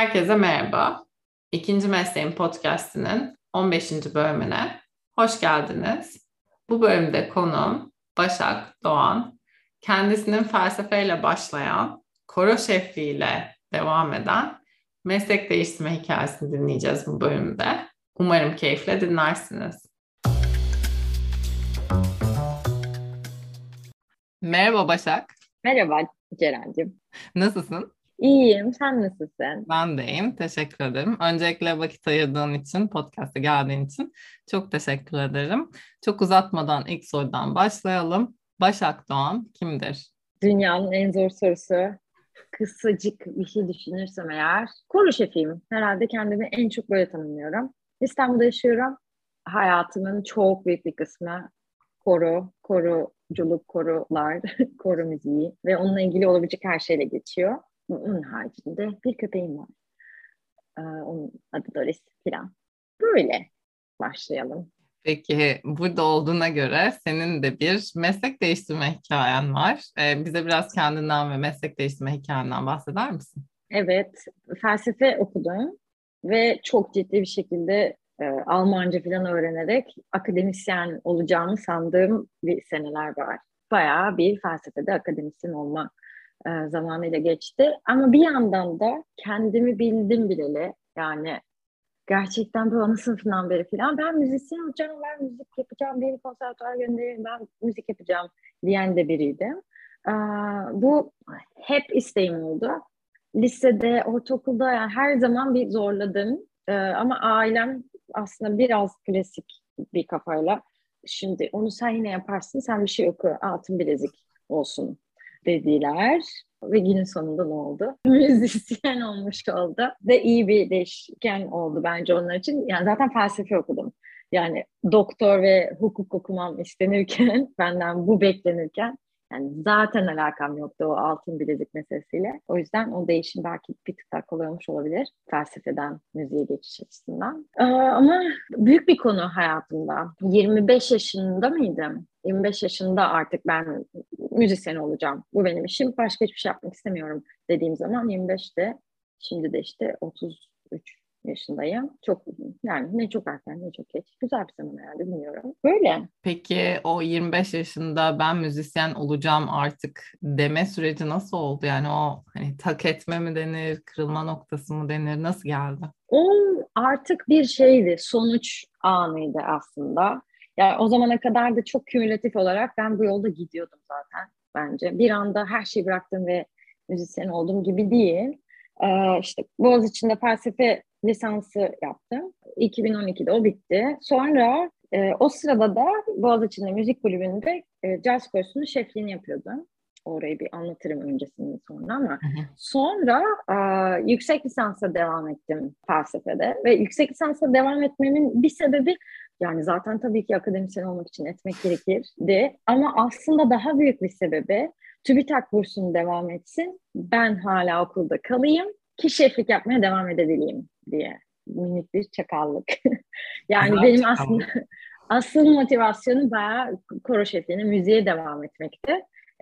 Herkese merhaba. İkinci Mesleğin Podcast'inin 15. bölümüne hoş geldiniz. Bu bölümde konuğum Başak Doğan. Kendisinin felsefeyle başlayan, koro şefliğiyle devam eden meslek değiştirme hikayesini dinleyeceğiz bu bölümde. Umarım keyifle dinlersiniz. Merhaba Başak. Merhaba Ceren'cim. Nasılsın? İyiyim. Sen nasılsın? Ben de iyiyim. Teşekkür ederim. Öncelikle vakit ayırdığın için, podcast'a geldiğin için çok teşekkür ederim. Çok uzatmadan ilk sorudan başlayalım. Başak Doğan kimdir? Dünyanın en zor sorusu. Kısacık bir şey düşünürsem eğer. Koro şefiyim. Herhalde kendimi en çok böyle tanımlıyorum. İstanbul'da yaşıyorum. Hayatımın çok büyük bir kısmı koro, koruculuk, korular, koro müziği ve onunla ilgili olabilecek her şeyle geçiyor. Onun haricinde bir köpeğim var. Ee, onun adı Doris falan. Böyle başlayalım. Peki burada olduğuna göre senin de bir meslek değiştirme hikayen var. Ee, bize biraz kendinden ve meslek değiştirme hikayenden bahseder misin? Evet, felsefe okudum ve çok ciddi bir şekilde e, Almanca falan öğrenerek akademisyen olacağımı sandığım bir seneler var. Bayağı bir felsefede akademisyen olma e, zamanıyla geçti. Ama bir yandan da kendimi bildim bileli yani gerçekten bu ana sınıfından beri falan ben müzisyen olacağım, ben müzik yapacağım, bir konservatuar gönderin, ben müzik yapacağım diyen de biriydim. Bu hep isteğim oldu. Lisede, ortaokulda yani her zaman bir zorladım. Ama ailem aslında biraz klasik bir kafayla şimdi onu sen yine yaparsın, sen bir şey oku, altın bilezik olsun dediler. Ve günün sonunda ne oldu? Müzisyen olmuş oldu. Ve iyi bir değişken oldu bence onlar için. Yani zaten felsefe okudum. Yani doktor ve hukuk okumam istenirken, benden bu beklenirken yani zaten alakam yoktu o altın bilezik meselesiyle. O yüzden o değişim belki bir tık daha kolay olmuş olabilir. Felsefeden müziğe geçiş açısından. Ee, ama büyük bir konu hayatımda. 25 yaşında mıydım? 25 yaşında artık ben müzisyen olacağım. Bu benim işim. Başka hiçbir şey yapmak istemiyorum dediğim zaman 25'te şimdi de işte 33 yaşındayım. Çok yani ne çok erken ne çok geç. Güzel bir zaman herhalde bilmiyorum. Böyle. Peki o 25 yaşında ben müzisyen olacağım artık deme süreci nasıl oldu? Yani o hani tak etme mi denir, kırılma noktası mı denir? Nasıl geldi? O artık bir şeydi. Sonuç anıydı aslında. Yani o zamana kadar da çok kümülatif olarak ben bu yolda gidiyordum zaten bence. Bir anda her şeyi bıraktım ve müzisyen oldum gibi değil. Ee, işte Boğaziçi'nde felsefe lisansı yaptım. 2012'de o bitti. Sonra e, o sırada da Boğaziçi'nde müzik kulübünde e, caz kursunun şefliğini yapıyordum. Orayı bir anlatırım öncesinde sonra ama sonra e, yüksek lisansa devam ettim felsefede ve yüksek lisansa devam etmemin bir sebebi yani zaten tabii ki akademisyen olmak için etmek gerekirdi ama aslında daha büyük bir sebebi TÜBİTAK bursunu devam etsin, ben hala okulda kalayım ki şeflik yapmaya devam edebileyim diye minik bir çakallık. yani Güzel benim aslında asıl motivasyonum bayağı koro şefliğine, müziğe devam etmekti.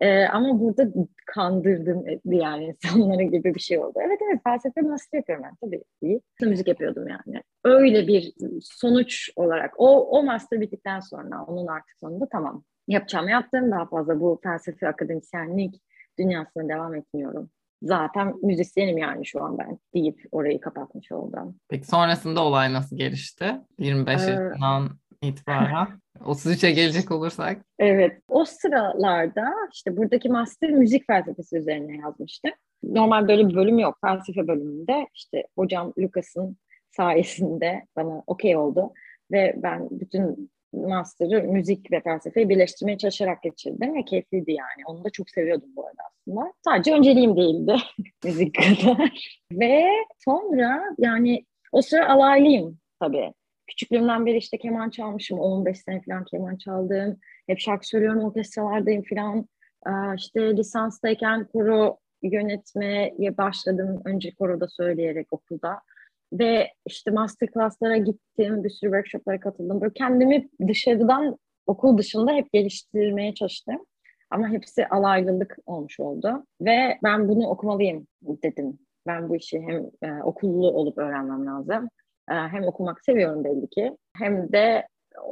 Ee, ama burada kandırdım yani insanlara gibi bir şey oldu. Evet evet felsefe master yapıyorum ben tabii iyi. Müzik yapıyordum yani. Öyle bir sonuç olarak o, o master bittikten sonra onun artık sonunda tamam yapacağım yaptım. Daha fazla bu felsefe akademisyenlik dünyasına devam etmiyorum zaten müzisyenim yani şu an ben deyip orayı kapatmış oldum. Peki sonrasında olay nasıl gelişti? 25 ee, yaşından itibaren. 33'e gelecek olursak. Evet. O sıralarda işte buradaki master müzik felsefesi üzerine yazmıştım. Normal böyle bir bölüm yok. Felsefe bölümünde işte hocam Lucas'ın sayesinde bana okey oldu. Ve ben bütün master'ı müzik ve felsefeyi birleştirmeye çalışarak geçirdim ve keyifliydi yani. Onu da çok seviyordum bu arada aslında. Sadece önceliğim değildi müzik kadar. ve sonra yani o sıra alaylıyım tabii. Küçüklüğümden beri işte keman çalmışım. 15 sene falan keman çaldım. Hep şarkı söylüyorum, orkestralardayım falan. İşte lisanstayken koro yönetmeye başladım. Önce koroda söyleyerek okulda. Ve işte master class'lara gittim, bir sürü workshop'lara katıldım. Böyle kendimi dışarıdan, okul dışında hep geliştirmeye çalıştım. Ama hepsi alaylılık olmuş oldu. Ve ben bunu okumalıyım dedim Ben bu işi hem e, okullu olup öğrenmem lazım. E, hem okumak seviyorum belli ki. Hem de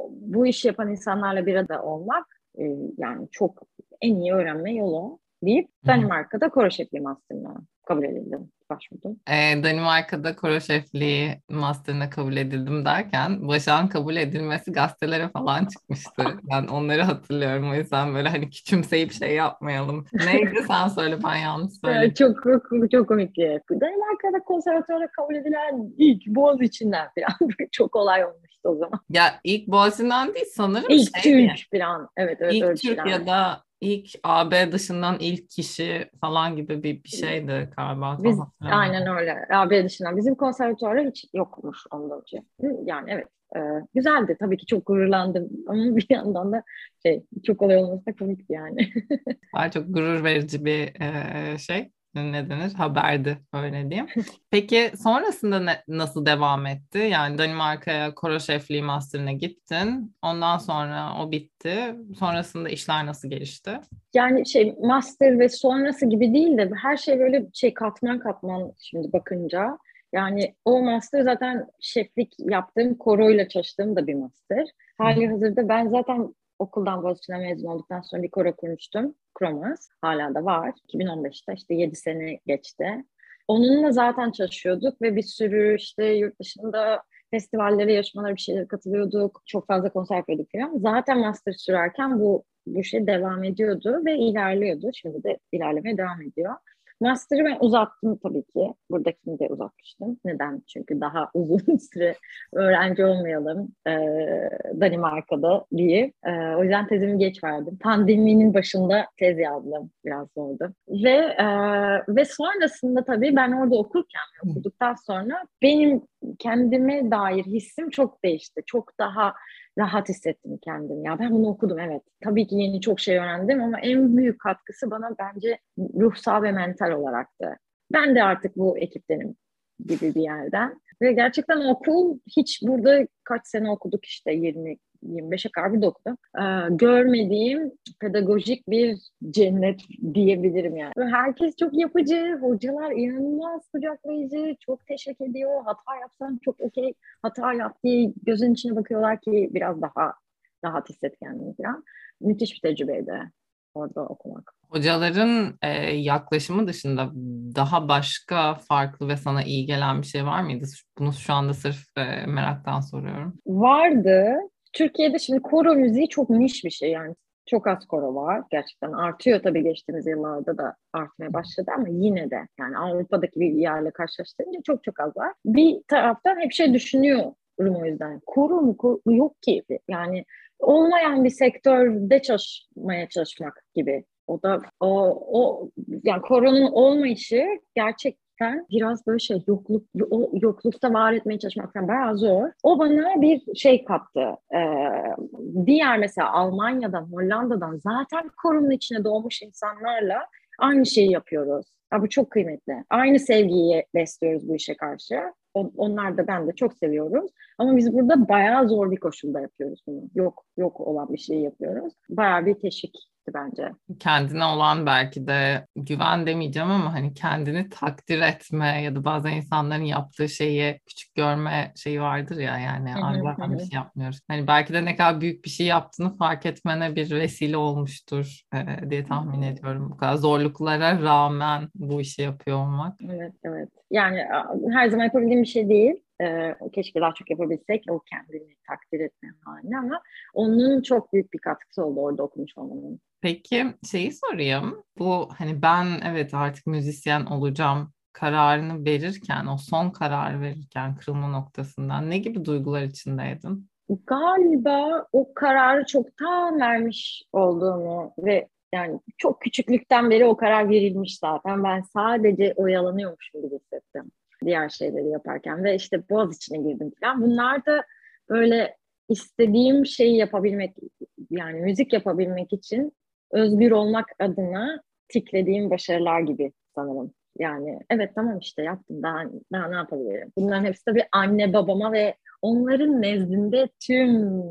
bu işi yapan insanlarla bir arada olmak e, yani çok en iyi öğrenme yolu deyip Danimarka'da koro şefliği master'ına kabul edildim başvurdum. E, Danimarka'da koro şefliği master'ına kabul edildim derken Başak'ın kabul edilmesi gazetelere falan çıkmıştı. Ben onları hatırlıyorum. O yüzden böyle hani küçümseyip şey yapmayalım. Neydi sen söyle ben yanlış söyledim. çok, çok, çok komikti. Danimarka'da konservatuara kabul edilen ilk Boğaz içinden falan çok olay olmuştu o zaman. Ya ilk Boğaziçi'nden değil sanırım. İlk şey Türk falan. Evet, evet, İlk Türk ya da ilk AB dışından ilk kişi falan gibi bir, bir şeydi galiba. Biz, aynen öyle. AB dışından. Bizim konservatuarda hiç yokmuş ondan önce. Yani evet. E, güzeldi. Tabii ki çok gururlandım. Ama bir yandan da şey çok olay olması da komikti yani. Daha çok gurur verici bir e, şey ne denir haberdi öyle diyeyim. Peki sonrasında ne, nasıl devam etti? Yani Danimarka'ya koro şefliği master'ına gittin. Ondan sonra o bitti. Sonrasında işler nasıl gelişti? Yani şey master ve sonrası gibi değil de her şey böyle şey katman katman şimdi bakınca. Yani o master zaten şeflik yaptığım koroyla çalıştığım da bir master. Hali hazırda ben zaten okuldan Boğaziçi'ne mezun olduktan sonra bir koro kurmuştum. Kromas. Hala da var. 2015'te işte 7 sene geçti. Onunla zaten çalışıyorduk ve bir sürü işte yurt dışında festivallere, yarışmalara bir şeylere katılıyorduk. Çok fazla konser yapıyorduk falan. Zaten master sürerken bu bu şey devam ediyordu ve ilerliyordu. Şimdi de ilerlemeye devam ediyor. Master'ı ben uzattım tabii ki. Buradakini de uzatmıştım. Neden? Çünkü daha uzun süre öğrenci olmayalım e, Danimarka'da diye. E, o yüzden tezimi geç verdim. Pandeminin başında tez yazdım. Biraz zordu. Ve e, ve sonrasında tabii ben orada okurken okuduktan sonra benim kendime dair hissim çok değişti. Çok daha rahat hissettim kendimi. Ya ben bunu okudum evet. Tabii ki yeni çok şey öğrendim ama en büyük katkısı bana bence ruhsal ve mental olaraktı. Ben de artık bu ekiptenim gibi bir yerden. Ve gerçekten okul hiç burada kaç sene okuduk işte 20 25'e kadar bir okudum. Ee, görmediğim pedagojik bir cennet diyebilirim yani. Herkes çok yapıcı, hocalar inanılmaz kucaklayıcı, çok teşekkür ediyor. Hata yapsan çok okey, hata yap diye gözün içine bakıyorlar ki biraz daha rahat hisset kendini falan. Müthiş bir tecrübeydi orada okumak. Hocaların e, yaklaşımı dışında daha başka farklı ve sana iyi gelen bir şey var mıydı? Bunu şu anda sırf e, meraktan soruyorum. Vardı. Türkiye'de şimdi koro müziği çok niş bir şey yani çok az koro var. Gerçekten artıyor tabii geçtiğimiz yıllarda da artmaya başladı ama yine de yani Avrupa'daki bir yerle karşılaştırınca çok çok az var. Bir taraftan hep şey düşünüyorum o yüzden. Koro mu? Koro, yok ki. Yani olmayan bir sektörde çalışmaya çalışmak gibi. O da o, o yani koronun olmayışı gerçek gerçekten biraz böyle şey yokluk o yoklukta var etmeye çalışmaktan bayağı zor. O bana bir şey kattı. Ee, diğer mesela Almanya'dan, Hollanda'dan zaten korunun içine doğmuş insanlarla aynı şeyi yapıyoruz. Ya bu çok kıymetli. Aynı sevgiyi besliyoruz bu işe karşı. Onlar da ben de çok seviyoruz. Ama biz burada bayağı zor bir koşulda yapıyoruz bunu. Yok yok olan bir şeyi yapıyoruz. Bayağı bir teşvik bence. Kendine olan belki de güven demeyeceğim ama hani kendini takdir etme ya da bazen insanların yaptığı şeyi küçük görme şeyi vardır ya yani zaten bir şey yapmıyoruz. Hani belki de ne kadar büyük bir şey yaptığını fark etmene bir vesile olmuştur e, diye tahmin ediyorum. Bu kadar zorluklara rağmen bu işi yapıyor olmak. Evet evet. Yani her zaman yapabildiğim bir şey değil e, keşke daha çok yapabilsek o kendini takdir etme haline ama onun çok büyük bir katkısı oldu orada okumuş olmanın. Peki şeyi sorayım. Bu hani ben evet artık müzisyen olacağım kararını verirken, o son karar verirken kırılma noktasından ne gibi duygular içindeydin? Galiba o kararı çoktan vermiş olduğumu ve yani çok küçüklükten beri o karar verilmiş zaten. Ben sadece oyalanıyormuşum gibi hissettim diğer şeyleri yaparken ve işte boğaz içine girdim falan. Bunlar da böyle istediğim şeyi yapabilmek yani müzik yapabilmek için özgür olmak adına tiklediğim başarılar gibi sanırım. Yani evet tamam işte yaptım daha, daha ne yapabilirim? Bunların hepsi tabii anne babama ve onların nezdinde tüm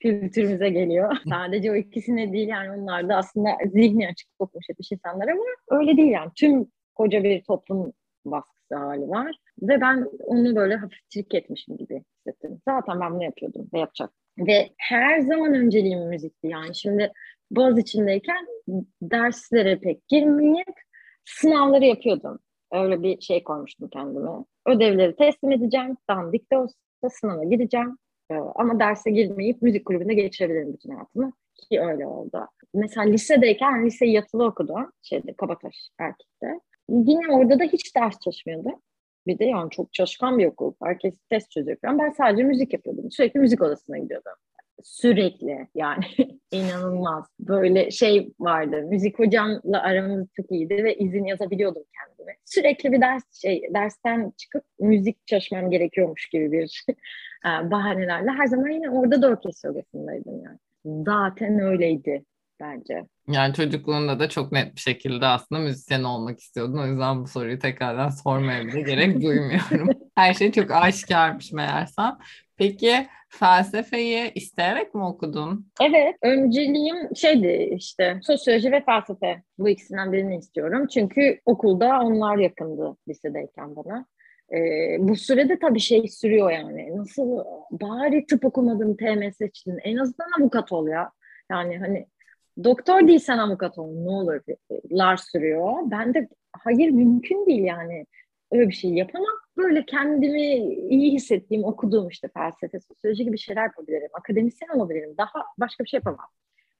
kültürümüze geliyor. Sadece o ikisine değil yani onlar da aslında zihni açık okumuş etmiş insanlar ama öyle değil yani. Tüm koca bir toplum baskısı hali var. Ve ben onu böyle hafif trik etmişim gibi hissettim. Zaten ben bunu yapıyordum ve yapacak. Ve her zaman önceliğim müzikti yani. Şimdi Boğaz içindeyken derslere pek girmeyip sınavları yapıyordum. Öyle bir şey koymuştum kendime. Ödevleri teslim edeceğim. Dandik de olsa sınava gideceğim. Ee, ama derse girmeyip müzik kulübünde geçirebilirim bütün hayatımı. Ki öyle oldu. Mesela lisedeyken liseyi yatılı okudum. Şeyde Kabataş Erkek'te. Yine orada da hiç ders çalışmıyordum. Bir de yani çok çalışkan bir okul. Herkes test çözüyor falan. Ben sadece müzik yapıyordum. Sürekli müzik odasına gidiyordum. Sürekli yani inanılmaz. Böyle şey vardı. Müzik hocamla aramız çok iyiydi ve izin yazabiliyordum kendime. Sürekli bir ders şey dersten çıkıp müzik çalışmam gerekiyormuş gibi bir e, bahanelerle her zaman yine orada da orkestra odasındaydım yani. Zaten öyleydi bence. Yani çocukluğunda da çok net bir şekilde aslında müzisyen olmak istiyordun. O yüzden bu soruyu tekrardan sormaya bile gerek duymuyorum. Her şey çok aşikarmış meğersem. Peki felsefeyi isteyerek mi okudun? Evet. Önceliğim şeydi işte sosyoloji ve felsefe. Bu ikisinden birini istiyorum. Çünkü okulda onlar yakındı lisedeyken bana. Ee, bu sürede tabii şey sürüyor yani. Nasıl bari tıp okumadın TMS için. En azından avukat ol ya. Yani hani doktor değilsen avukat ol ne olur lar sürüyor. Ben de hayır mümkün değil yani. Öyle bir şey yapamam. Böyle kendimi iyi hissettiğim, okuduğum işte felsefe, sosyoloji gibi şeyler yapabilirim. Akademisyen olabilirim. Daha başka bir şey yapamam.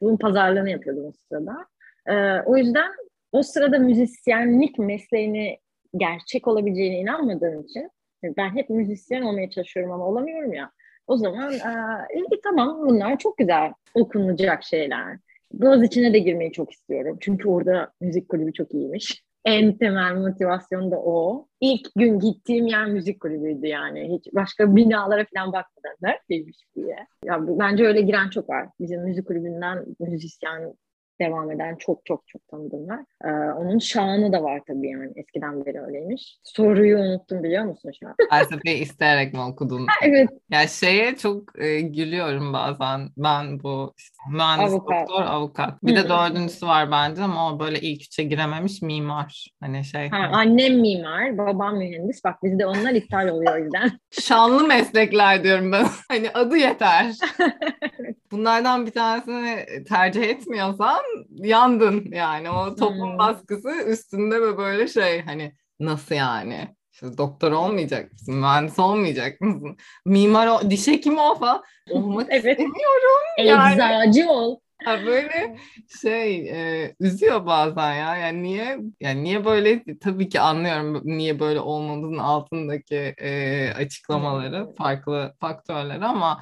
Bunun pazarlığını yapıyordum o sırada. Ee, o yüzden o sırada müzisyenlik mesleğini gerçek olabileceğine inanmadığım için ben hep müzisyen olmaya çalışıyorum ama olamıyorum ya. O zaman e, tamam bunlar çok güzel okunacak şeyler. Boğaz içine de girmeyi çok istiyorum. Çünkü orada müzik kulübü çok iyiymiş. En temel motivasyon da o. İlk gün gittiğim yer müzik kulübüydü yani. Hiç başka binalara falan bakmadan neredeymiş diye. Ya bence öyle giren çok var. Bizim müzik kulübünden müzisyen devam eden çok çok çok tanıdığım var. Ee, onun şanı da var tabii yani eskiden beri öyleymiş. Soruyu unuttum biliyor musun şu an? Felsefeyi isteyerek mi okudun? evet. Ya şeye çok e, gülüyorum bazen. Ben bu işte, mühendis, avukat. doktor, avukat. Bir de dördüncüsü var bence ama o böyle ilk üçe girememiş mimar. Hani şey. Ha, hani... Annem mimar, babam mühendis. Bak bizde onlar iptal oluyor o yüzden. Şanlı meslekler diyorum ben. hani adı yeter. Bunlardan bir tanesini tercih etmiyorsan yandın yani. O toplum hmm. baskısı üstünde ve böyle şey hani nasıl yani? İşte doktor olmayacak mısın? Mühendis olmayacak mısın? Mimar ol, diş hekimi ol falan. Olmak evet. istemiyorum. Yani. Eczacı ol. Ha böyle şey e, üzüyor bazen ya. Yani niye yani niye böyle tabii ki anlıyorum niye böyle olmamızın altındaki e, açıklamaları, farklı faktörler ama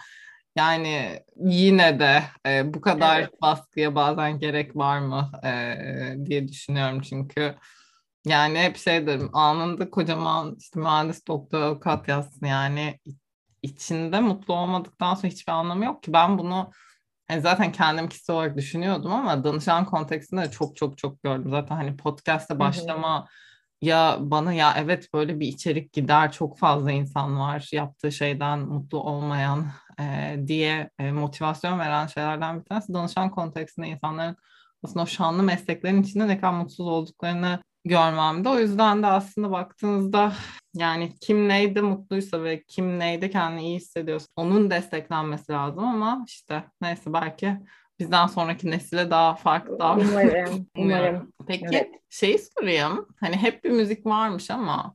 yani yine de e, bu kadar evet. baskıya bazen gerek var mı e, diye düşünüyorum çünkü. Yani hep şey derim anında kocaman işte mühendis doktor avukat yazsın. Yani içinde mutlu olmadıktan sonra hiçbir anlamı yok ki. Ben bunu yani zaten kendim kişisel olarak düşünüyordum ama danışan kontekstinde çok çok çok gördüm. Zaten hani podcast'te başlama Hı-hı ya bana ya evet böyle bir içerik gider çok fazla insan var yaptığı şeyden mutlu olmayan e, diye e, motivasyon veren şeylerden bir tanesi danışan kontekstinde insanların aslında o şanlı mesleklerin içinde ne kadar mutsuz olduklarını görmemde. O yüzden de aslında baktığınızda yani kim neyde mutluysa ve kim neyde kendini iyi hissediyorsa onun desteklenmesi lazım ama işte neyse belki bizden sonraki nesile daha farklı daha umarım, umarım. Peki evet. şey sorayım hani hep bir müzik varmış ama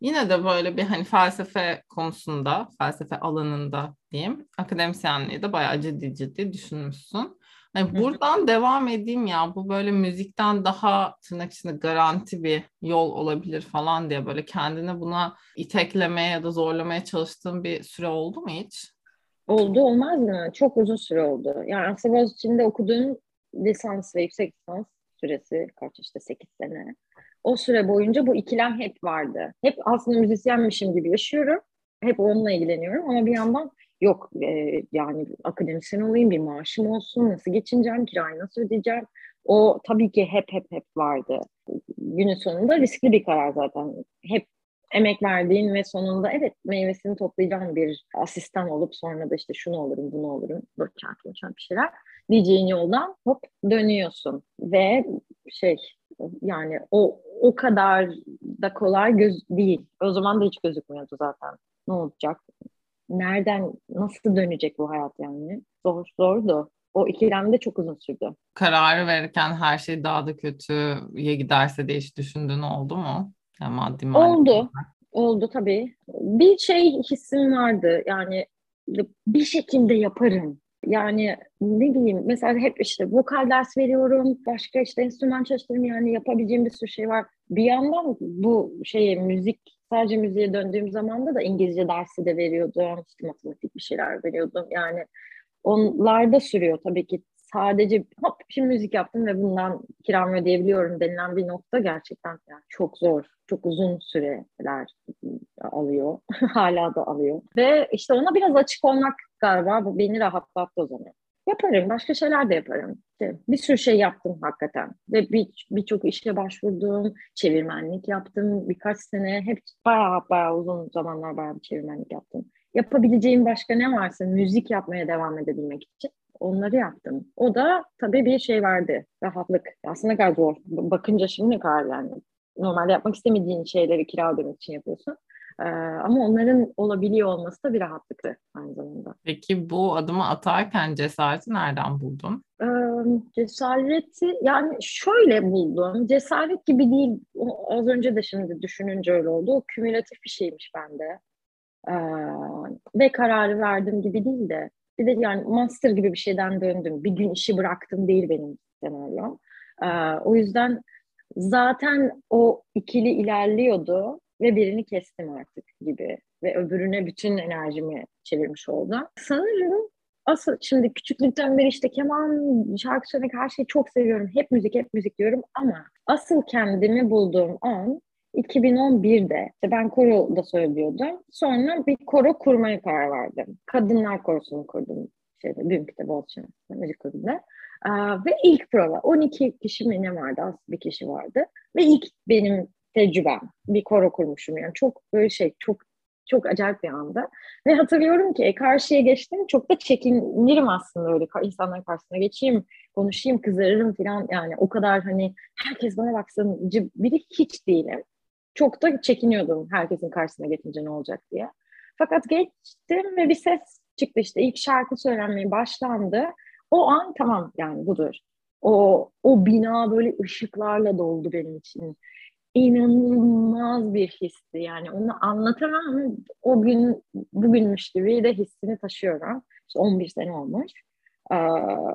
yine de böyle bir hani felsefe konusunda felsefe alanında diyeyim akademisyenliği de bayağı ciddi ciddi düşünmüşsün. Yani buradan devam edeyim ya bu böyle müzikten daha tırnak içinde garanti bir yol olabilir falan diye böyle kendini buna iteklemeye ya da zorlamaya çalıştığın bir süre oldu mu hiç? Oldu olmaz mı? Çok uzun süre oldu. Yani aslında Boğaziçi'nde okuduğum lisans ve yüksek lisans süresi kaç işte 8 sene. O süre boyunca bu ikilem hep vardı. Hep aslında müzisyenmişim gibi yaşıyorum. Hep onunla ilgileniyorum ama bir yandan yok e, yani akademisyen olayım bir maaşım olsun nasıl geçineceğim kirayı nasıl ödeyeceğim o tabii ki hep hep hep vardı. Günün sonunda riskli bir karar zaten. Hep emek verdiğin ve sonunda evet meyvesini toplayacağın bir asistan olup sonra da işte şunu olurum bunu olurum doçent doçent bir şeyler diyeceğin yoldan hop dönüyorsun ve şey yani o o kadar da kolay göz değil. O zaman da hiç gözükmüyordu zaten. Ne olacak? Nereden, nasıl dönecek bu hayat yani? Zor, zordu. O ikilem de çok uzun sürdü. Kararı verirken her şey daha da kötüye giderse diye hiç düşündüğün oldu mu? Yani maddi maddi. Oldu. Oldu tabii. Bir şey hissim vardı. Yani bir şekilde yaparım. Yani ne bileyim mesela hep işte vokal ders veriyorum, başka işte enstrüman çalıştırıyorum yani yapabileceğim bir sürü şey var. Bir yandan bu şeye müzik sadece müziğe döndüğüm zamanda da İngilizce dersi de veriyordum, işte matematik bir şeyler veriyordum. Yani onlarda sürüyor tabii ki sadece hop şimdi müzik yaptım ve bundan kiramı ödeyebiliyorum denilen bir nokta gerçekten yani çok zor. Çok uzun süreler alıyor. Hala da alıyor. Ve işte ona biraz açık olmak galiba bu beni rahatlattı o zaman. Yaparım. Başka şeyler de yaparım. Bir sürü şey yaptım hakikaten. Ve birçok bir işe başvurdum. Çevirmenlik yaptım. Birkaç sene hep bayağı bayağı uzun zamanlar bayağı bir çevirmenlik yaptım. Yapabileceğim başka ne varsa müzik yapmaya devam edebilmek için onları yaptım. O da tabii bir şey verdi. Rahatlık. Aslında kadar zor. Bakınca şimdi ne kadar yani. Normalde yapmak istemediğin şeyleri kira ödemek için yapıyorsun. Ee, ama onların olabiliyor olması da bir rahatlıktı aynı zamanda. Peki bu adımı atarken cesareti nereden buldun? Ee, cesareti yani şöyle buldum. Cesaret gibi değil. Az önce de şimdi düşününce öyle oldu. O kümülatif bir şeymiş bende. Ee, ve kararı verdim gibi değil de bir de yani master gibi bir şeyden döndüm. Bir gün işi bıraktım değil benim senaryom. Ee, o yüzden zaten o ikili ilerliyordu ve birini kestim artık gibi ve öbürüne bütün enerjimi çevirmiş oldum. Sanırım asıl şimdi küçüklükten beri işte keman, şarkı söylemek her şeyi çok seviyorum. Hep müzik, hep müzik diyorum ama asıl kendimi bulduğum an 2011'de işte ben koro da söylüyordum. Sonra bir koro kurmaya karar verdim. Kadınlar korosunu kurdum. Şeyde, Büyük'te Boğaziçi müzik kulübünde. Ve ilk prova 12 kişi mi ne vardı? Az bir kişi vardı. Ve ilk benim tecrübem. Bir koro kurmuşum yani. Çok böyle şey, çok çok acayip bir anda. Ve hatırlıyorum ki karşıya geçtim. Çok da çekinirim aslında öyle insanların karşısına geçeyim, konuşayım, kızarırım falan. Yani o kadar hani herkes bana baksın biri hiç değilim çok da çekiniyordum herkesin karşısına geçince ne olacak diye. Fakat geçtim ve bir ses çıktı işte ilk şarkı söylenmeye başlandı. O an tamam yani budur. O, o bina böyle ışıklarla doldu benim için. İnanılmaz bir histi yani onu anlatamam ama o gün bugünmüş gibi de hissini taşıyorum. İşte 11 sene olmuş. Ee,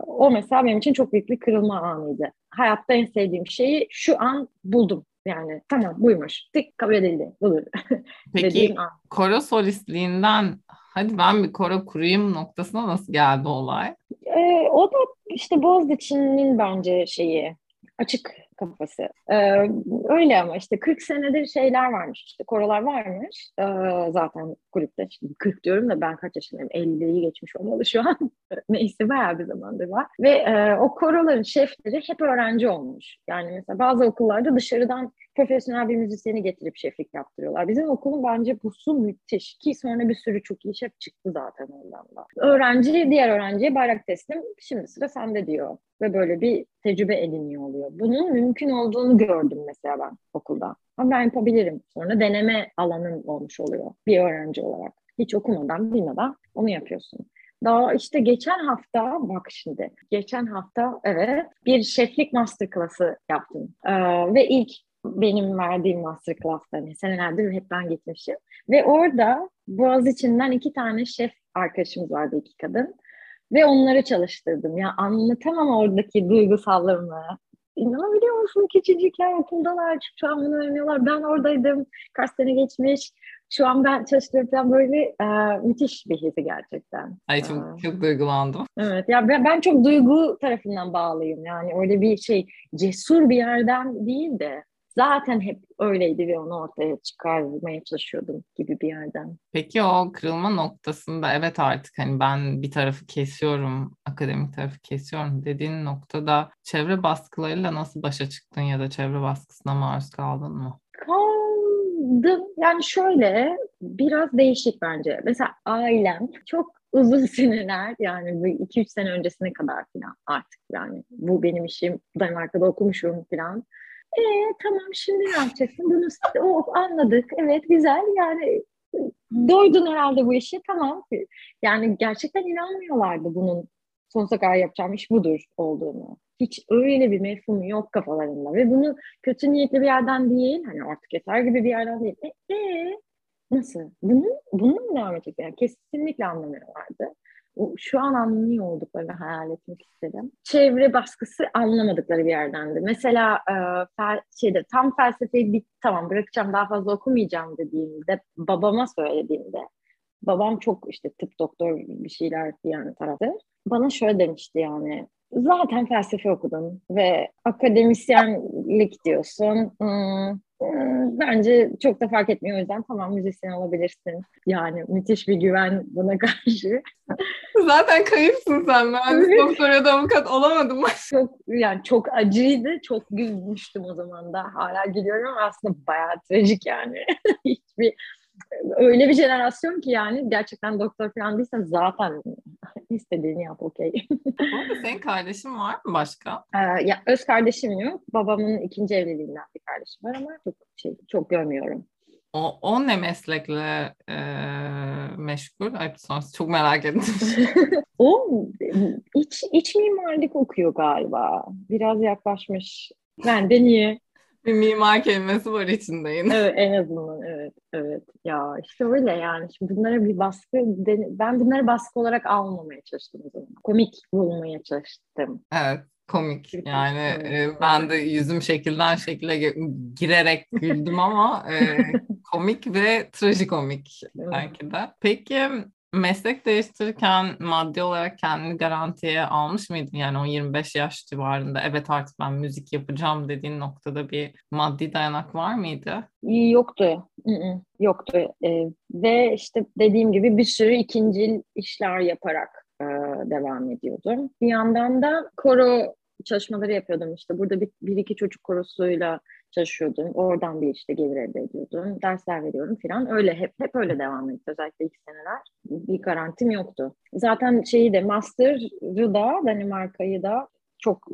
o mesela benim için çok büyük bir kırılma anıydı. Hayatta en sevdiğim şeyi şu an buldum yani tamam buymuş. Tık kabul edildi. Budur. Peki koro solistliğinden hadi ben bir koro kurayım noktasına nasıl geldi olay? Ee, o da işte Boğaziçi'nin bence şeyi açık kafası. Ee, öyle ama işte 40 senedir şeyler varmış işte korolar varmış ee, zaten kulüpte. Şimdi 40 diyorum da ben kaç yaşındayım? 50'yi geçmiş olmalı şu an. Neyse bayağı bir zamandır var. Ve e, o koroların şefleri hep öğrenci olmuş. Yani mesela bazı okullarda dışarıdan profesyonel bir müzisyeni getirip şeflik yaptırıyorlar. Bizim okulun bence bu su müthiş ki sonra bir sürü çok iyi şef çıktı zaten ondan da. Öğrenci diğer öğrenciye bayrak teslim şimdi sıra sende diyor ve böyle bir tecrübe ediniyor oluyor. Bunun mümkün olduğunu gördüm mesela ben okulda. Ama ben yapabilirim. Sonra deneme alanın olmuş oluyor bir öğrenci olarak. Hiç okumadan, bilmeden onu yapıyorsun. Daha işte geçen hafta, bak şimdi, geçen hafta evet bir şeflik masterclass'ı yaptım. Ee, ve ilk benim verdiğim masterclass'ta hani senelerdir hep ben gitmişim. Ve orada Boğaziçi'nden iki tane şef arkadaşımız vardı iki kadın. Ve onları çalıştırdım. Ya anlatamam oradaki duygusallığımı. İnanabiliyor musun? Küçücükler okuldalar. Şu an bunu öğreniyorlar. Ben oradaydım. Kaç sene geçmiş. Şu an ben çalıştığım falan böyle e, müthiş bir hissi gerçekten. Ay çok, ee, çok duygulandım. Evet ya ben, ben çok duygu tarafından bağlıyım. Yani öyle bir şey cesur bir yerden değil de zaten hep öyleydi ve onu ortaya çıkarmaya çalışıyordum gibi bir yerden. Peki o kırılma noktasında evet artık hani ben bir tarafı kesiyorum, akademik tarafı kesiyorum dediğin noktada çevre baskılarıyla nasıl başa çıktın ya da çevre baskısına maruz kaldın mı? Kaldım. Yani şöyle biraz değişik bence. Mesela ailem çok uzun seneler yani 2-3 sene öncesine kadar falan artık yani bu benim işim Danimarka'da okumuşum falan e tamam şimdi ne yapacaksın? Bunu oh, anladık. Evet güzel yani doydun herhalde bu işi tamam. Yani gerçekten inanmıyorlardı bunun sonsuza kadar yapacağım iş budur olduğunu. Hiç öyle bir mefhumu yok kafalarında ve bunu kötü niyetli bir yerden değil hani artık yeter gibi bir yerden değil. E, e nasıl? Bunu, bunu mu devam edecek? Yani kesinlikle anlamıyorlardı şu an anlıyor olduklarını hayal etmek istedim. Çevre baskısı anlamadıkları bir yerdendi. Mesela e, fel, şeyde tam felsefeyi bit tamam bırakacağım daha fazla okumayacağım dediğimde babama söylediğimde babam çok işte tıp doktor bir şeyler yani tarafı. Bana şöyle demişti yani zaten felsefe okudun ve akademisyenlik diyorsun. Hmm, bence çok da fark etmiyor o yüzden tamam müzisyen olabilirsin. Yani müthiş bir güven buna karşı. Zaten kayıpsın sen. Mühendis doktor ya da avukat olamadım. çok yani çok acıydı. Çok gülmüştüm o zaman da. Hala gülüyorum aslında bayağı trajik yani. Hiçbir öyle bir jenerasyon ki yani gerçekten doktor falan değilsen zaten istediğini yap okey. senin kardeşin var mı başka? Ee, ya öz kardeşim yok. Babamın ikinci evliliğinden bir kardeşim var ama çok şey çok görmüyorum. O, o ne meslekle e, meşgul? Ay, çok merak ettim. o iç, iç mimarlık okuyor galiba. Biraz yaklaşmış. Ben de niye? Bir mimar kelimesi var içinde yine. Evet en azından evet evet ya işte öyle yani şimdi bunlara bir baskı ben bunları baskı olarak almamaya çalıştım komik bulmaya çalıştım. Evet komik yani e, ben de yüzüm şekilden şekile girerek güldüm ama e, komik ve trajikomik belki de. Peki meslek değiştirirken maddi olarak kendini garantiye almış mıydın? Yani o 25 yaş civarında evet artık ben müzik yapacağım dediğin noktada bir maddi dayanak var mıydı? Yoktu. Yoktu. Ee, ve işte dediğim gibi bir sürü ikinci işler yaparak e, devam ediyordum. Bir yandan da koro çalışmaları yapıyordum işte. Burada bir, bir iki çocuk korosuyla çalışıyordum. Oradan bir işte gelir elde ediyordum. Dersler veriyorum falan. Öyle hep hep öyle devam etti. Özellikle ilk seneler. Bir garantim yoktu. Zaten şeyi de master'ı da Danimarka'yı da çok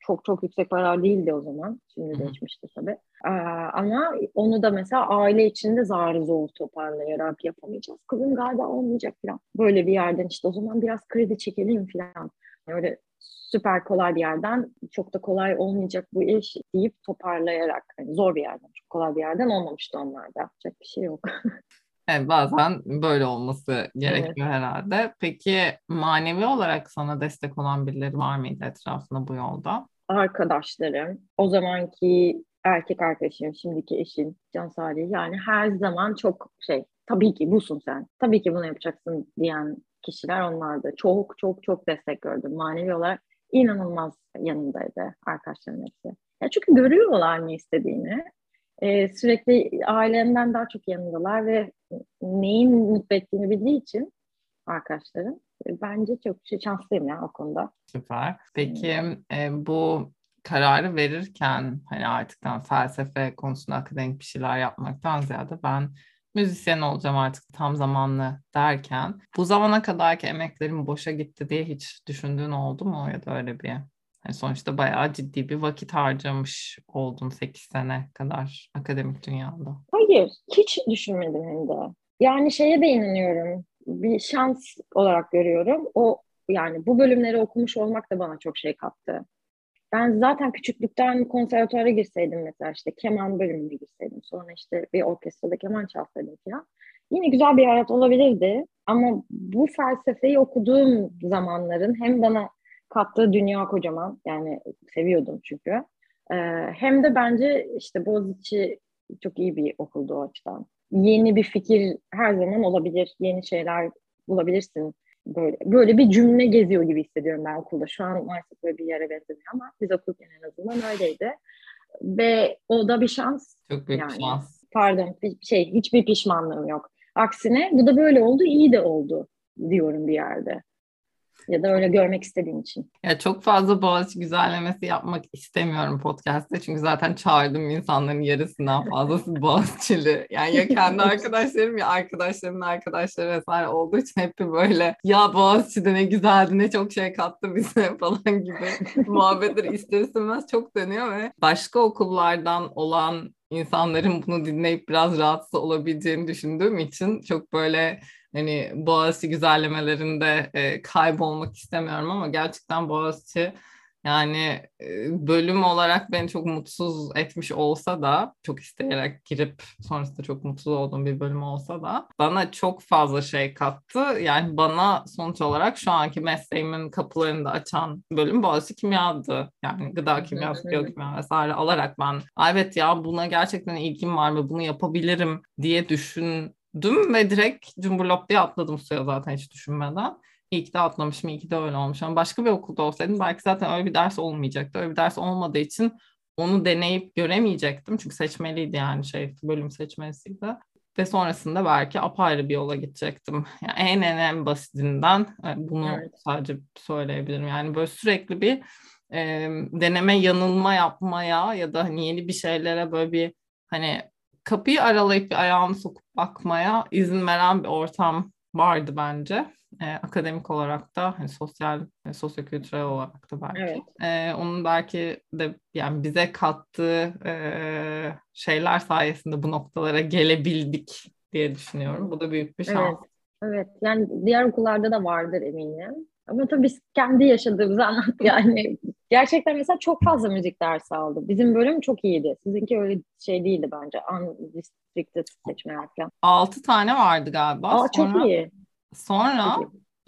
çok çok yüksek paralar değildi o zaman. Şimdi değişmişti tabii. Ee, ama onu da mesela aile içinde zar zor toparlayarak yapamayacağız. Kızım galiba olmayacak falan. Böyle bir yerden işte o zaman biraz kredi çekelim falan. Öyle süper kolay bir yerden çok da kolay olmayacak bu iş deyip toparlayarak yani zor bir yerden çok kolay bir yerden olmamıştı onlarda yapacak bir şey yok. Evet, bazen böyle olması gerekiyor evet. herhalde. Peki manevi olarak sana destek olan birileri var mıydı etrafında bu yolda? Arkadaşlarım, o zamanki erkek arkadaşım, şimdiki eşim Can Salih yani her zaman çok şey tabii ki busun sen, tabii ki bunu yapacaksın diyen kişiler onlardı. Çok çok çok destek gördüm. Manevi olarak inanılmaz yanındaydı arkadaşlarım hepsi. Ya çünkü görüyorlar ne istediğini. Ee, sürekli ailemden daha çok yanındalar ve neyin mutlu ettiğini bildiği için arkadaşlarım e, bence çok şey, şanslıyım ya o konuda. Süper. Peki e, bu kararı verirken hani artık felsefe konusunda akademik bir şeyler yapmaktan ziyade ben müzisyen olacağım artık tam zamanlı derken bu zamana kadarki emeklerim boşa gitti diye hiç düşündüğün oldu mu ya da öyle bir yani sonuçta bayağı ciddi bir vakit harcamış oldun 8 sene kadar akademik dünyada. Hayır, hiç düşünmedim hem de. Yani şeye de inanıyorum. Bir şans olarak görüyorum. O yani bu bölümleri okumuş olmak da bana çok şey kattı. Ben zaten küçüklükten konservatuara girseydim mesela işte keman bölümüne girseydim. Sonra işte bir orkestrada keman çalsaydım falan. Yine güzel bir hayat olabilirdi. Ama bu felsefeyi okuduğum zamanların hem bana kattığı dünya kocaman. Yani seviyordum çünkü. Ee, hem de bence işte Boğaziçi çok iyi bir okuldu o açıdan. Yeni bir fikir her zaman olabilir. Yeni şeyler bulabilirsin böyle böyle bir cümle geziyor gibi hissediyorum ben okulda. Şu an maalesef böyle bir yere benzemiyor ama biz okurken en azından öyleydi. Ve o da bir şans. Çok büyük yani, şans. Pardon, bir şey hiçbir pişmanlığım yok. Aksine bu da böyle oldu, iyi de oldu diyorum bir yerde. Ya da öyle görmek istediğim için. Ya çok fazla Boğaziçi güzellemesi yapmak istemiyorum podcast'te. Çünkü zaten çağırdığım insanların yarısından fazlası Boğaziçi'li. Yani ya kendi arkadaşlarım ya arkadaşlarımın arkadaşları vesaire olduğu için hep böyle ya Boğaziçi'de ne güzeldi ne çok şey kattı bize falan gibi muhabbetler ister istemez çok dönüyor ve başka okullardan olan insanların bunu dinleyip biraz rahatsız olabileceğini düşündüğüm için çok böyle hani Boğaziçi güzellemelerinde e, kaybolmak istemiyorum ama gerçekten Boğaziçi yani e, bölüm olarak beni çok mutsuz etmiş olsa da çok isteyerek girip sonrasında çok mutsuz olduğum bir bölüm olsa da bana çok fazla şey kattı. Yani bana sonuç olarak şu anki mesleğimin kapılarını da açan bölüm Boğaziçi Kimya'dı. Yani gıda kimyası, biyokimya vesaire alarak ben evet ya buna gerçekten ilgim var ve bunu yapabilirim diye düşündüm ve direkt cumburlop diye atladım suya zaten hiç düşünmeden. İyi ki de atlamışım, iyi ki de öyle olmuş. Ama başka bir okulda olsaydım belki zaten öyle bir ders olmayacaktı. Öyle bir ders olmadığı için onu deneyip göremeyecektim. Çünkü seçmeliydi yani şey, bölüm seçmesiydi. Ve sonrasında belki apayrı bir yola gidecektim. Yani en en en basitinden e, bunu evet. sadece söyleyebilirim. Yani böyle sürekli bir e, deneme yanılma yapmaya ya da hani yeni bir şeylere böyle bir hani kapıyı aralayıp bir ayağımı sokup bakmaya izin veren bir ortam vardı bence e, akademik olarak da hani sosyal e, sosyokültürel olarak da belki evet. e, onun belki de yani bize kattığı e, şeyler sayesinde bu noktalara gelebildik diye düşünüyorum. Bu da büyük bir şans. Evet. Evet yani diğer okullarda da vardır eminim. Ama tabii biz kendi yaşadığımızı anlat yani. Gerçekten mesela çok fazla müzik dersi aldım. Bizim bölüm çok iyiydi. Sizinki öyle şey değildi bence. Unrestricted seçmeler falan. Altı tane vardı galiba. Aa, Sonra... çok iyi. Sonra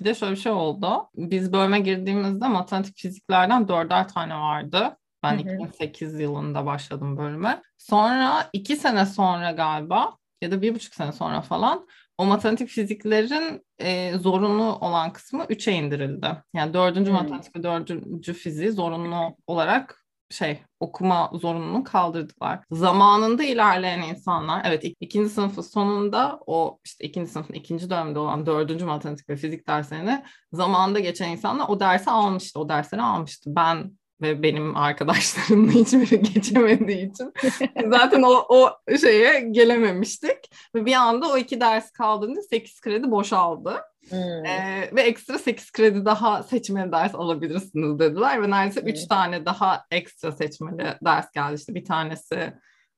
bir de şöyle bir şey oldu. Biz bölüme girdiğimizde matematik fiziklerden dörder tane vardı. Ben hı hı. 2008 yılında başladım bölüme. Sonra iki sene sonra galiba ya da bir buçuk sene sonra falan o matematik fiziklerin e, zorunlu olan kısmı 3'e indirildi. Yani dördüncü hmm. matematik ve dördüncü fiziği zorunlu olarak şey okuma zorunluluğunu kaldırdılar. Zamanında ilerleyen insanlar evet ikinci sınıfın sonunda o işte ikinci sınıfın ikinci dönemde olan dördüncü matematik ve fizik derslerini zamanında geçen insanlar o dersi almıştı. O dersleri almıştı. Ben ve benim arkadaşlarımla hiçbiri geçemediği için zaten o, o şeye gelememiştik. Ve bir anda o iki ders kaldığında 8 kredi boşaldı. Hmm. Ee, ve ekstra 8 kredi daha seçmeli ders alabilirsiniz dediler ve neredeyse 3 hmm. tane daha ekstra seçmeli ders geldi. İşte bir tanesi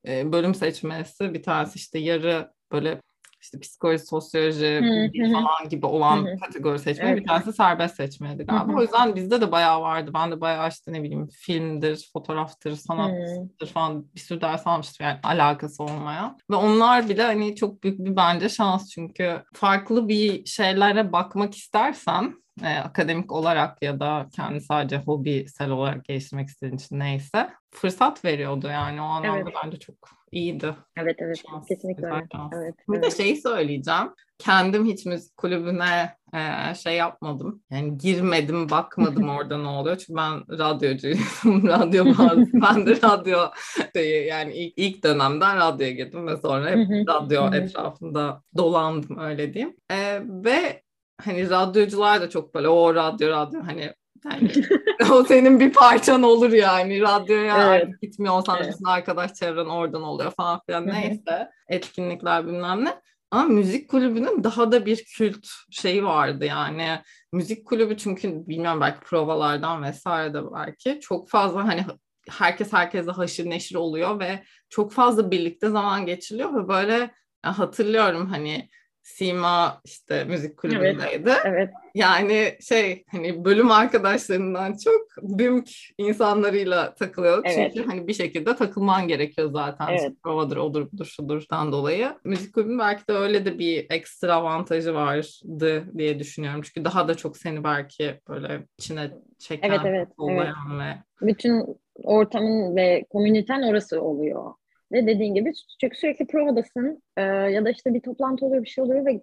e, bölüm seçmesi, bir tanesi işte yarı böyle işte psikoloji, sosyoloji falan gibi olan kategori seçmeyi evet. bir tanesi serbest seçmeydi galiba. O yüzden bizde de bayağı vardı. Ben de bayağı işte ne bileyim filmdir, fotoğraftır, sanattır falan bir sürü ders almıştım yani alakası olmaya. Ve onlar bile hani çok büyük bir bence şans çünkü farklı bir şeylere bakmak istersen e, akademik olarak ya da kendi sadece hobisel olarak geliştirmek istediğin için neyse fırsat veriyordu yani o anlamda evet. bence çok iyiydi. Evet evet şans, kesinlikle öyle. Evet, bir evet. de şeyi söyleyeceğim. Kendim hiç müzik kulübüne e, şey yapmadım. Yani girmedim, bakmadım orada ne oluyor. Çünkü ben radyocuydum. radyo bazı. ben de radyo şeyi yani ilk, ilk dönemden radyoya girdim ve sonra hep radyo etrafında dolandım öyle diyeyim. E, ve hani radyocular da çok böyle o radyo radyo hani yani o senin bir parçan olur yani. Radyoya evet. gitmiyorsan evet. bütün arkadaş çevren oradan oluyor falan filan neyse. Etkinlikler bilmem ne. Ama müzik kulübünün daha da bir kült şeyi vardı yani. Müzik kulübü çünkü bilmiyorum belki provalardan vesaire de belki çok fazla hani herkes herkese haşır neşir oluyor ve çok fazla birlikte zaman geçiriliyor ve böyle hatırlıyorum hani Sima işte müzik kulübündeydi. Evet, evet. Yani şey hani bölüm arkadaşlarından çok bümk insanlarıyla takılıyor. Evet. Çünkü hani bir şekilde takılman gerekiyor zaten. Evet. Provadır, odur, budur, şudurdan dolayı. Müzik kulübünün belki de öyle de bir ekstra avantajı vardı diye düşünüyorum. Çünkü daha da çok seni belki böyle içine çeken, evet, evet, evet. ve... Bütün ortamın ve komüniten orası oluyor. Ve dediğin gibi çünkü sürekli provadasın e, ya da işte bir toplantı oluyor bir şey oluyor ve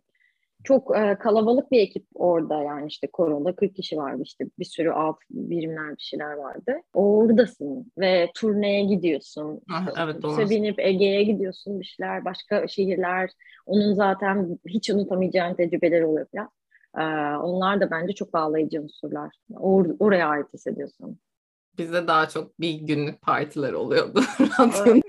çok e, kalabalık bir ekip orada yani işte koronada 40 kişi vardı işte bir sürü alt birimler bir şeyler vardı. Oradasın ve turneye gidiyorsun. Ah, evet doğru. binip Ege'ye gidiyorsun bir şeyler başka şehirler onun zaten hiç unutamayacağın tecrübeler oluyor falan. Ee, onlar da bence çok bağlayıcı unsurlar. Or- oraya ait hissediyorsun. Bizde daha çok bir günlük partiler oluyordu.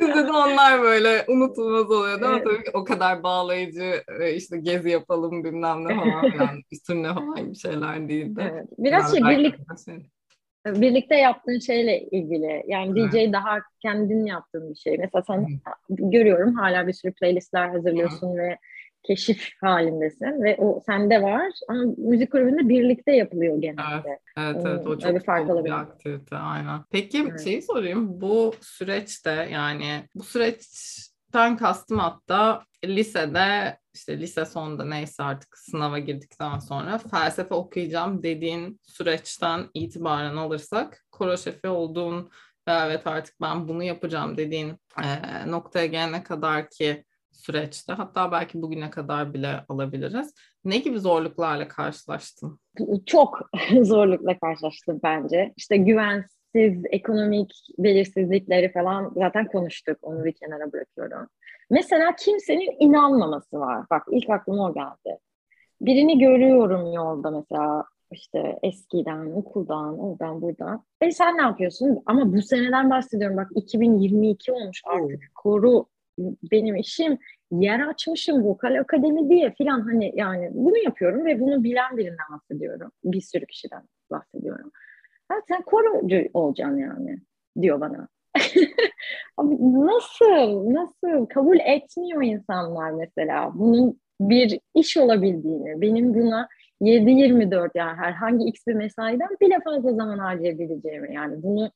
Bizde de onlar böyle unutulmaz oluyordu ama tabii ki o kadar bağlayıcı e, işte gezi yapalım bilmem ne falan yani turne falan bir şeyler değildi. Evet. Biraz şey birlik, birlikte yaptığın şeyle ilgili. Yani DJ evet. daha kendin yaptığın bir şey. Mesela sen görüyorum hala bir sürü playlistler hazırlıyorsun Hı. ve keşif halindesin ve o sende var ama müzik kulübünde birlikte yapılıyor genelde. Evet, evet, evet o çok bir, fark bir aktivite aynen. Peki evet. şeyi sorayım bu süreçte yani bu süreçten kastım hatta lisede işte lise sonunda neyse artık sınava girdikten sonra felsefe okuyacağım dediğin süreçten itibaren alırsak koro şefi olduğun ve evet artık ben bunu yapacağım dediğin e, noktaya gelene kadar ki süreçte hatta belki bugüne kadar bile alabiliriz. Ne gibi zorluklarla karşılaştın? Çok zorlukla karşılaştım bence. İşte güvensiz ekonomik belirsizlikleri falan zaten konuştuk. Onu bir kenara bırakıyorum. Mesela kimsenin inanmaması var. Bak ilk aklıma o geldi. Birini görüyorum yolda mesela işte eskiden, okuldan, oradan, buradan. E sen ne yapıyorsun? Ama bu seneden bahsediyorum. Bak 2022 olmuş artık. Koru benim işim yer açmışım vokal akademi diye filan hani yani bunu yapıyorum ve bunu bilen birinden bahsediyorum. Bir sürü kişiden bahsediyorum. Ha, sen korucu olacaksın yani diyor bana. Abi nasıl, nasıl kabul etmiyor insanlar mesela bunun bir iş olabildiğini, benim buna 7-24 yani herhangi x bir mesaiden bile fazla zaman harcayabileceğimi yani bunu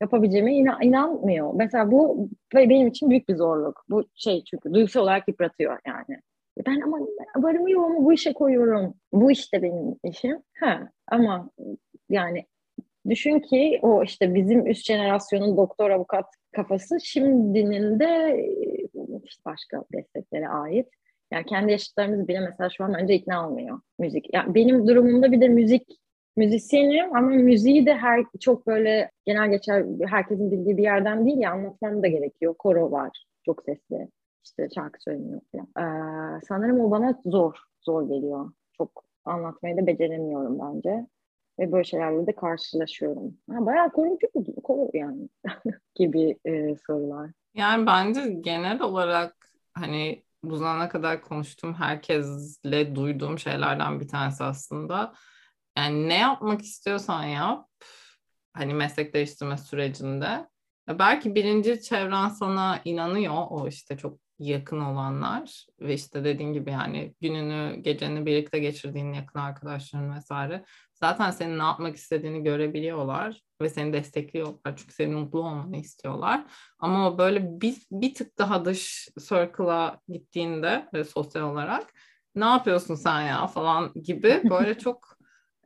yapabileceğime inan, inanmıyor. Mesela bu benim için büyük bir zorluk. Bu şey çünkü duygusal olarak yıpratıyor yani. Ben ama varımı yoğumu bu işe koyuyorum. Bu işte benim işim. Ha, ama yani düşün ki o işte bizim üst jenerasyonun doktor avukat kafası şimdinin de işte başka mesleklere ait. Yani kendi yaşıtlarımız bile mesela şu an bence ikna olmuyor müzik. Yani benim durumumda bir de müzik müzisyenim ama müziği de her çok böyle genel geçer herkesin bildiği bir yerden değil ya anlatmam da gerekiyor. Koro var çok sesli işte şarkı söyleniyor falan. Ee, sanırım o bana zor, zor geliyor. Çok anlatmayı da beceremiyorum bence. Ve böyle şeylerle de karşılaşıyorum. Ha, bayağı korucu koro yani gibi e, sorular. Yani bence genel olarak hani bu zamana kadar konuştuğum herkesle duyduğum şeylerden bir tanesi aslında yani ne yapmak istiyorsan yap. Hani meslek değiştirme sürecinde. Belki birinci çevren sana inanıyor. O işte çok yakın olanlar ve işte dediğin gibi yani gününü geceni birlikte geçirdiğin yakın arkadaşların vesaire zaten senin ne yapmak istediğini görebiliyorlar ve seni destekliyorlar çünkü senin mutlu olmanı istiyorlar ama o böyle bir, bir tık daha dış circle'a gittiğinde ve sosyal olarak ne yapıyorsun sen ya falan gibi böyle çok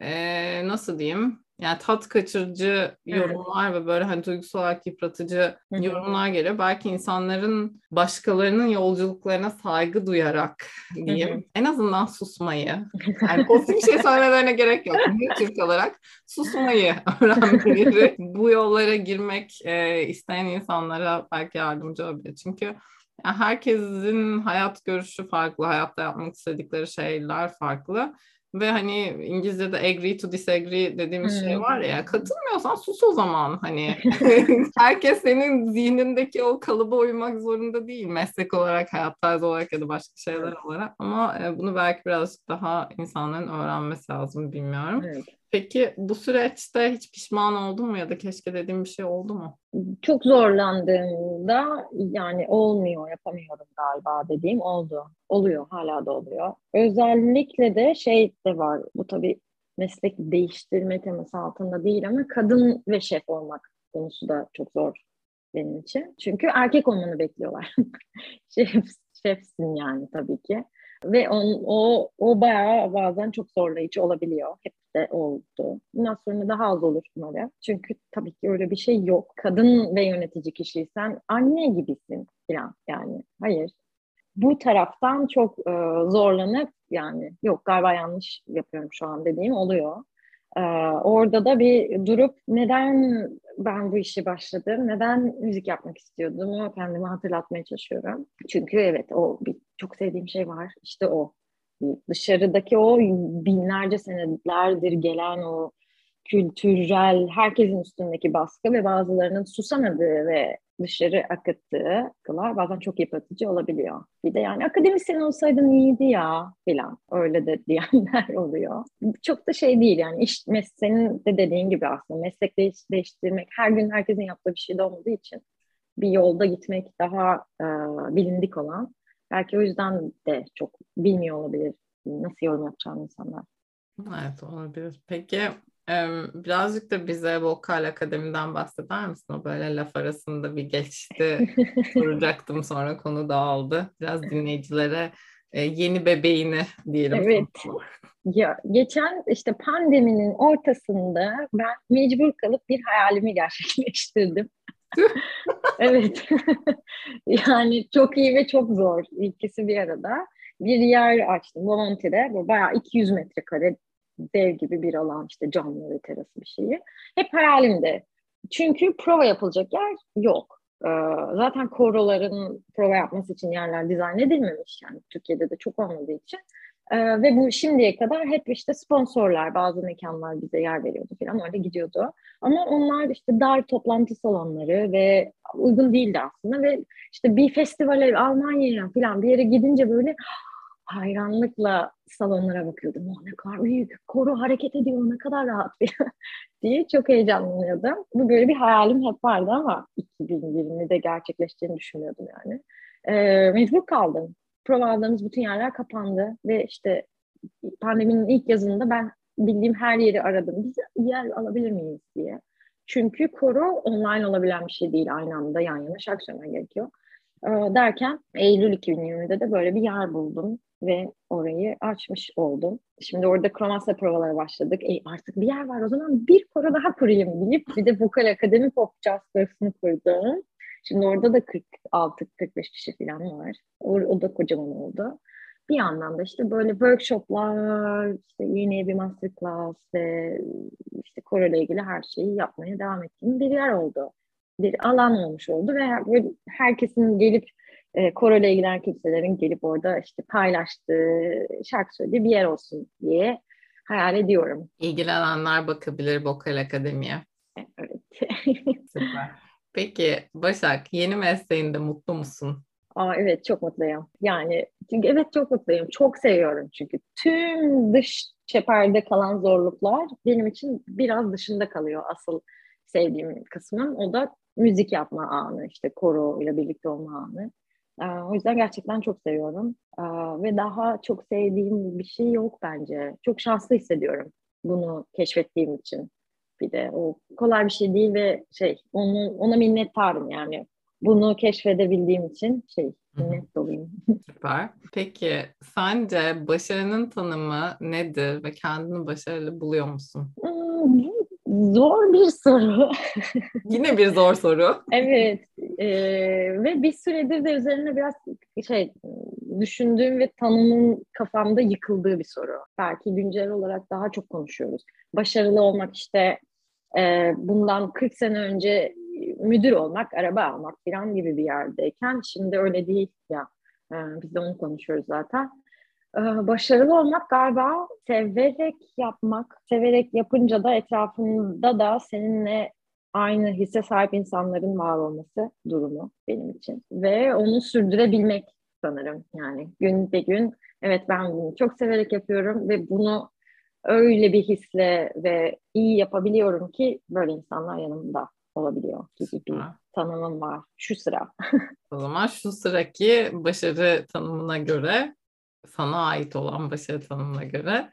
e, nasıl diyeyim yani tat kaçırıcı yorumlar evet. ve böyle hani duygusal olarak yıpratıcı Hı-hı. yorumlar geliyor. Belki insanların başkalarının yolculuklarına saygı duyarak diyeyim Hı-hı. en azından susmayı yani pozitif bir şey söylemelerine gerek yok. Türk olarak susmayı öğrenmeleri bu yollara girmek e, isteyen insanlara belki yardımcı olabilir. Çünkü herkesin hayat görüşü farklı, hayatta yapmak istedikleri şeyler farklı. Ve hani İngilizce'de agree to disagree dediğimiz hmm. şey var ya katılmıyorsan sus o zaman hani herkes senin zihnindeki o kalıba uymak zorunda değil meslek olarak hayat tarzı olarak ya da başka şeyler olarak ama e, bunu belki birazcık daha insanların öğrenmesi lazım bilmiyorum. Evet. Peki bu süreçte hiç pişman oldun mu ya da keşke dediğim bir şey oldu mu? Çok zorlandığımda yani olmuyor, yapamıyorum galiba dediğim oldu. Oluyor, hala da oluyor. Özellikle de şey de var, bu tabii meslek değiştirme teması altında değil ama kadın ve şef olmak konusu da çok zor benim için. Çünkü erkek olmanı bekliyorlar. şef, şefsin yani tabii ki. Ve on, o, o bayağı bazen çok zorlayıcı olabiliyor. Hep de oldu. Bundan sonra daha az olur umarım. Çünkü tabii ki öyle bir şey yok. Kadın ve yönetici kişiysen anne gibisin falan yani. Hayır. Bu taraftan çok e, zorlanıp yani yok galiba yanlış yapıyorum şu an dediğim oluyor. Ee, orada da bir durup neden ben bu işi başladım, neden müzik yapmak istiyordum kendime hatırlatmaya çalışıyorum. Çünkü evet o bir çok sevdiğim şey var işte o dışarıdaki o binlerce senelerdir gelen o kültürel herkesin üstündeki baskı ve bazılarının susamadığı ve dışarı akıttığı kılar bazen çok yıpratıcı olabiliyor. Bir de yani akademisyen olsaydın iyiydi ya filan öyle de diyenler oluyor. Çok da şey değil yani iş senin de dediğin gibi aslında meslek değiş, değiştirmek her gün herkesin yaptığı bir şey de olmadığı için bir yolda gitmek daha e, bilindik olan belki o yüzden de çok bilmiyor olabilir nasıl yorum yapacağını insanlar. Evet olabilir. Peki Birazcık da bize Vokal Akademi'den bahseder misin? O böyle laf arasında bir geçti. Soracaktım sonra konu dağıldı. Biraz dinleyicilere yeni bebeğini diyelim. Evet. Ya geçen işte pandeminin ortasında ben mecbur kalıp bir hayalimi gerçekleştirdim. Evet. yani çok iyi ve çok zor. İkisi bir arada. Bir yer açtım Volonti'de. Bu bayağı 200 metrekare dev gibi bir alan işte camlı ve terası bir şeyi. Hep hayalimde. Çünkü prova yapılacak yer yok. Ee, zaten koroların prova yapması için yerler dizayn edilmemiş yani Türkiye'de de çok olmadığı için. Ee, ve bu şimdiye kadar hep işte sponsorlar, bazı mekanlar bize yer veriyordu falan öyle gidiyordu. Ama onlar işte dar toplantı salonları ve uygun değildi aslında ve işte bir festivale Almanya'ya falan bir yere gidince böyle hayranlıkla salonlara bakıyordum. Oh, ne kadar büyük, koro hareket ediyor, ne kadar rahat diye çok heyecanlanıyordum. Bu böyle bir hayalim hep vardı ama 2020'de gerçekleşeceğini düşünmüyordum yani. Ee, mecbur kaldım. Prova aldığımız bütün yerler kapandı ve işte pandeminin ilk yazında ben bildiğim her yeri aradım. Biz yer alabilir miyiz diye. Çünkü koro online olabilen bir şey değil aynı anda yan yana şarkı söylemen gerekiyor. Ee, derken Eylül 2020'de de böyle bir yer buldum ve orayı açmış oldum. Şimdi orada kromasla provalara başladık. E, artık bir yer var o zaman bir koro daha kurayım deyip bir de Vokal Akademi Pop Jazz Sınıfını kurdum. Şimdi orada da 46-45 kişi falan var. O, o da kocaman oldu. Bir yandan da işte böyle workshoplar, işte yeni bir masterclass ve işte koro ile ilgili her şeyi yapmaya devam ettiğim bir yer oldu. Bir alan olmuş oldu ve her, herkesin gelip e, koro ile ilgilenen kimselerin gelip orada işte paylaştığı, şarkı söylediği bir yer olsun diye hayal ediyorum. İlgilenenler bakabilir Vokal Akademi'ye. Evet. Süper. Peki Başak yeni mesleğinde mutlu musun? Aa, evet çok mutluyum. Yani çünkü evet çok mutluyum. Çok seviyorum çünkü. Tüm dış çeperde kalan zorluklar benim için biraz dışında kalıyor asıl sevdiğim kısmım. O da müzik yapma anı, işte koro ile birlikte olma anı. Ee, o yüzden gerçekten çok seviyorum. Ee, ve daha çok sevdiğim bir şey yok bence. Çok şanslı hissediyorum bunu keşfettiğim için. Bir de o kolay bir şey değil ve şey onu, ona minnettarım yani. Bunu keşfedebildiğim için şey minnet doluyum. Süper. Peki sence başarının tanımı nedir ve kendini başarılı buluyor musun? Zor bir soru. Yine bir zor soru. evet. E, ve bir süredir de üzerine biraz şey düşündüğüm ve tanımın kafamda yıkıldığı bir soru. Belki güncel olarak daha çok konuşuyoruz. Başarılı olmak işte e, bundan 40 sene önce müdür olmak, araba almak falan gibi bir yerdeyken şimdi öyle değil ya. E, biz de onu konuşuyoruz zaten. Ee, başarılı olmak galiba severek yapmak, severek yapınca da etrafında da seninle aynı hisse sahip insanların var olması durumu benim için. Ve onu sürdürebilmek sanırım yani gün be gün evet ben bunu çok severek yapıyorum ve bunu öyle bir hisle ve iyi yapabiliyorum ki böyle insanlar yanımda olabiliyor gibi bir tanımım var şu sıra. o zaman şu sıraki başarı tanımına göre sana ait olan başarı tanımına göre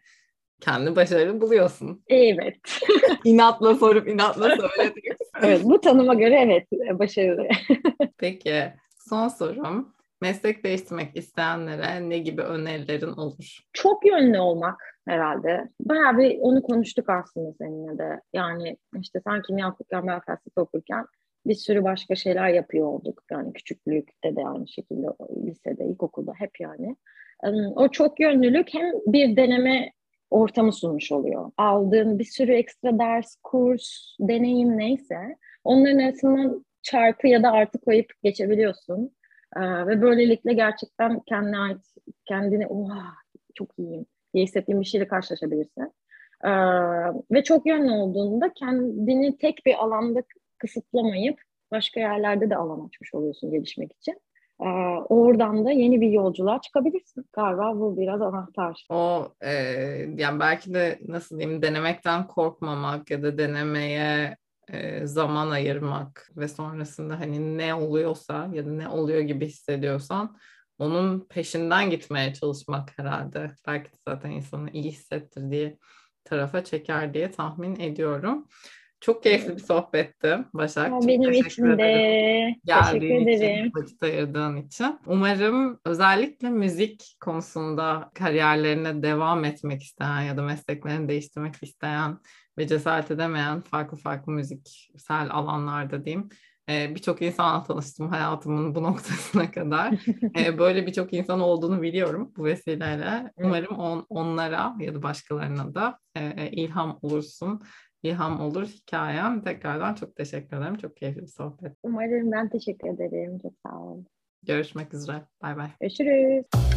kendi başarılı buluyorsun. Evet. İnatla sorup inatla söyledik. evet bu tanıma göre evet başarılı. Peki son sorum. Meslek değiştirmek isteyenlere ne gibi önerilerin olur? Çok yönlü olmak herhalde. Bayağı bir onu konuştuk aslında seninle de. Yani işte sen kimya okurken ben felsefe okurken bir sürü başka şeyler yapıyor olduk. Yani küçüklükte de aynı şekilde lisede, ilkokulda hep yani. O çok yönlülük hem bir deneme ortamı sunmuş oluyor. Aldığın bir sürü ekstra ders, kurs, deneyim neyse onların arasından çarpı ya da artı koyup geçebiliyorsun. Ve böylelikle gerçekten kendine ait, kendini oha çok iyiyim diye hissettiğin bir şeyle karşılaşabilirsin. Ee, ve çok yönlü olduğunda kendini tek bir alanda kısıtlamayıp başka yerlerde de alan açmış oluyorsun gelişmek için. Ee, oradan da yeni bir yolculuğa çıkabilirsin. Galiba bu biraz anahtar. O e, yani belki de nasıl diyeyim denemekten korkmamak ya da denemeye e, zaman ayırmak ve sonrasında hani ne oluyorsa ya da ne oluyor gibi hissediyorsan onun peşinden gitmeye çalışmak herhalde. Belki de zaten insanı iyi hissettirdiği tarafa çeker diye tahmin ediyorum. Çok keyifli bir sohbetti Başak. Çok benim için de. Geldiğin teşekkür ederim. için, vakit ayırdığın için. Umarım özellikle müzik konusunda kariyerlerine devam etmek isteyen ya da mesleklerini değiştirmek isteyen ve cesaret edemeyen farklı farklı müziksel alanlarda diyeyim ee, birçok insanla tanıştım hayatımın bu noktasına kadar. Ee, böyle birçok insan olduğunu biliyorum bu vesileyle. Umarım on, onlara ya da başkalarına da e, e, ilham olursun. İlham olur hikayem. Tekrardan çok teşekkür ederim. Çok keyifli bir sohbet. Umarım ben teşekkür ederim. Çok sağ olun. Görüşmek üzere. Bay bay. Görüşürüz.